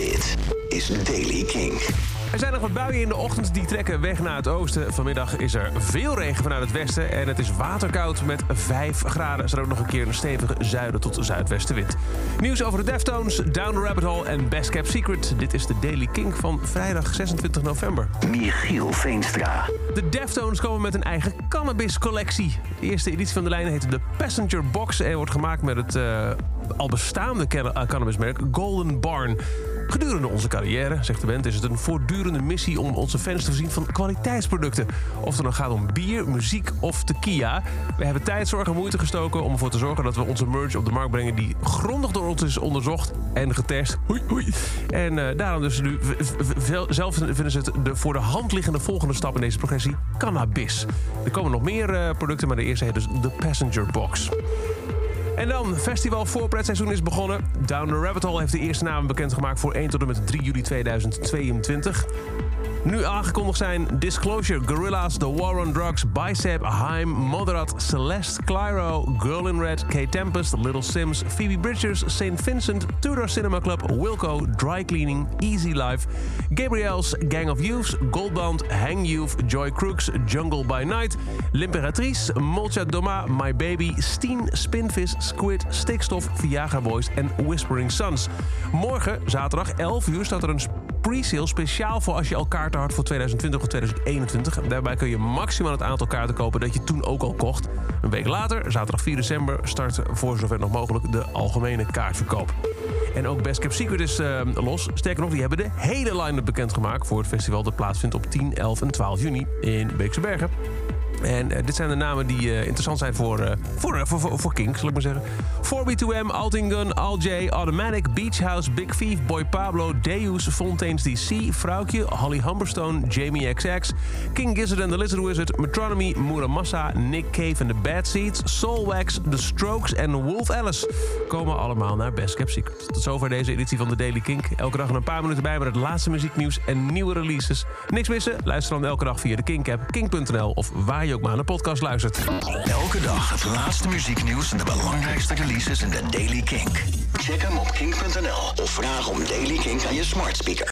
Dit is Daily King. Er zijn nog wat buien in de ochtend, die trekken weg naar het oosten. Vanmiddag is er veel regen vanuit het westen en het is waterkoud met 5 graden. Er staat ook nog een keer een stevige zuiden tot zuidwestenwind. Nieuws over de Deftones, Down the Rabbit Hole en Best Kept Secret. Dit is de Daily King van vrijdag 26 november. Michiel Veenstra. De Deftones komen met een eigen cannabiscollectie. De eerste editie van de lijn heet de Passenger Box en wordt gemaakt met het uh, al bestaande cannabismerk Golden Barn. Gedurende onze carrière, zegt de band, is het een voortdurende missie om onze fans te voorzien van kwaliteitsproducten. Of het dan gaat om bier, muziek of tequila. We hebben tijd, zorg en moeite gestoken om ervoor te zorgen dat we onze merch op de markt brengen die grondig door ons is onderzocht en getest. Hoi, hoi. En uh, daarom dus nu zelf vinden ze het de voor de hand liggende volgende stap in deze progressie cannabis. Er komen nog meer uh, producten, maar de eerste heet dus de Passenger Box. En dan, festival voorpretseizoen is begonnen. Down the Rabbit Hole heeft de eerste namen bekendgemaakt voor 1 tot en met 3 juli 2022. Nu aangekondigd zijn Disclosure, Gorillas, The War on Drugs, Bicep, Haim, Moderat, Celeste, Clyro, Girl in Red, K-Tempest, Little Sims, Phoebe Bridgers, St. Vincent, Tudor Cinema Club, Wilco, Dry Cleaning, Easy Life, Gabriel's, Gang of Youths, Goldband, Hang Youth, Joy Crooks, Jungle by Night, L'Imperatrice, Molcha Doma, My Baby, Steen, Spinvis, Squid, Stikstof, Viagra Boys en Whispering Suns. Morgen, zaterdag 11 uur, staat er een pre-sale speciaal voor als je al kaarten had voor 2020 of 2021. Daarbij kun je maximaal het aantal kaarten kopen dat je toen ook al kocht. Een week later, zaterdag 4 december, start voor zover nog mogelijk de algemene kaartverkoop. En ook Best Kept Secret is uh, los. Sterker nog, die hebben de hele line-up bekendgemaakt voor het festival dat plaatsvindt op 10, 11 en 12 juni in Beekse Bergen. En uh, dit zijn de namen die uh, interessant zijn voor, uh, voor, voor, voor, Kings, zal ik maar zeggen. 4B2M, Altingun, Al J, Automatic, Beach House, Big Thief, Boy Pablo, Deus, Fontaines DC, Vrouwtje, Holly Humberstone, Jamie XX, King Gizzard and the Lizard Wizard, Metronomy, Muramasa, Nick Cave and the Bad Seeds, Soulwax, The Strokes en Wolf Alice komen allemaal naar Best Kept Secret. Tot zover deze editie van de Daily Kink. Elke dag een paar minuten bij met het laatste muzieknieuws en nieuwe releases. Niks missen? Luister dan elke dag via de Kink-app, kink.nl of waar je je ook maar naar de podcast luistert. Elke dag het laatste muzieknieuws en de belangrijkste releases in de Daily Kink. Check hem op kink.nl of vraag om Daily Kink aan je smart speaker.